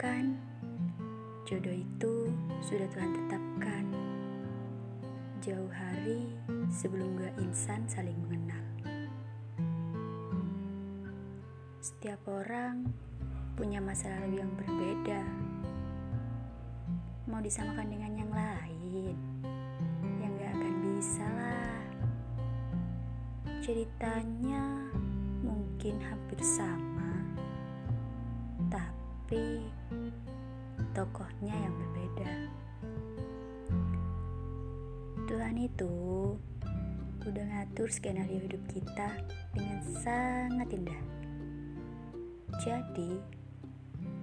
kan jodoh itu sudah Tuhan tetapkan jauh hari sebelum dua insan saling mengenal. Setiap orang punya masa lalu yang berbeda. Mau disamakan dengan yang lain, yang gak akan bisa lah. Ceritanya mungkin hampir sama tapi tokohnya yang berbeda. Tuhan itu udah ngatur skenario hidup kita dengan sangat indah. Jadi,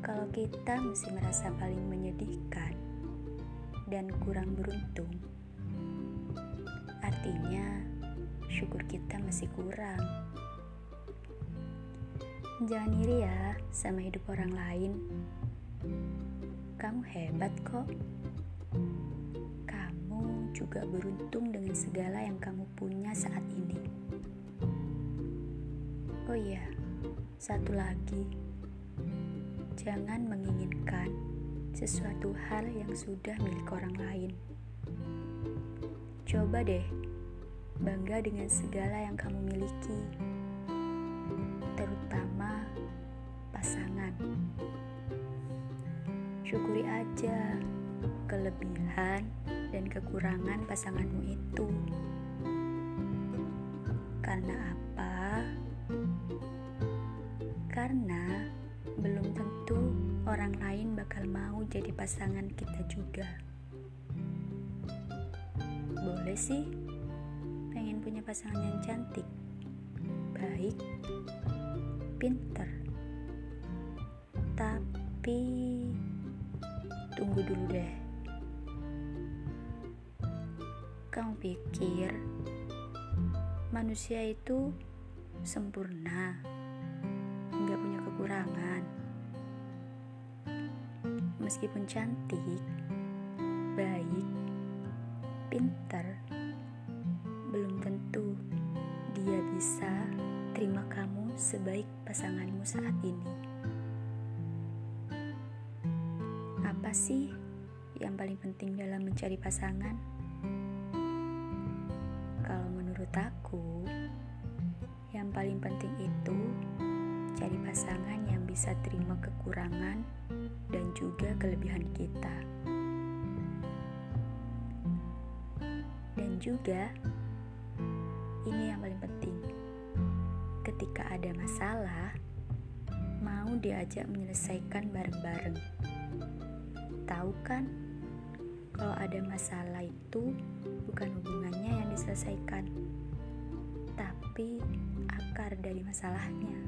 kalau kita masih merasa paling menyedihkan dan kurang beruntung, artinya syukur kita masih kurang. Jangan iri ya sama hidup orang lain. Kamu hebat kok. Kamu juga beruntung dengan segala yang kamu punya saat ini. Oh iya, satu lagi. Jangan menginginkan sesuatu hal yang sudah milik orang lain. Coba deh bangga dengan segala yang kamu miliki, terutama pasangan. Syukuri aja kelebihan dan kekurangan pasanganmu itu. Karena apa? Karena belum tentu orang lain bakal mau jadi pasangan kita juga. Boleh sih, pengen punya pasangan yang cantik, baik, pinter, tapi Tunggu dulu deh. Kamu pikir manusia itu sempurna, nggak punya kekurangan. Meskipun cantik, baik, pintar, belum tentu dia bisa terima kamu sebaik pasanganmu saat ini. Apa sih yang paling penting dalam mencari pasangan? Kalau menurut aku, yang paling penting itu cari pasangan yang bisa terima kekurangan dan juga kelebihan kita. Dan juga ini yang. Ketika ada masalah, mau diajak menyelesaikan bareng-bareng tahu kan kalau ada masalah itu bukan hubungannya yang diselesaikan, tapi akar dari masalahnya.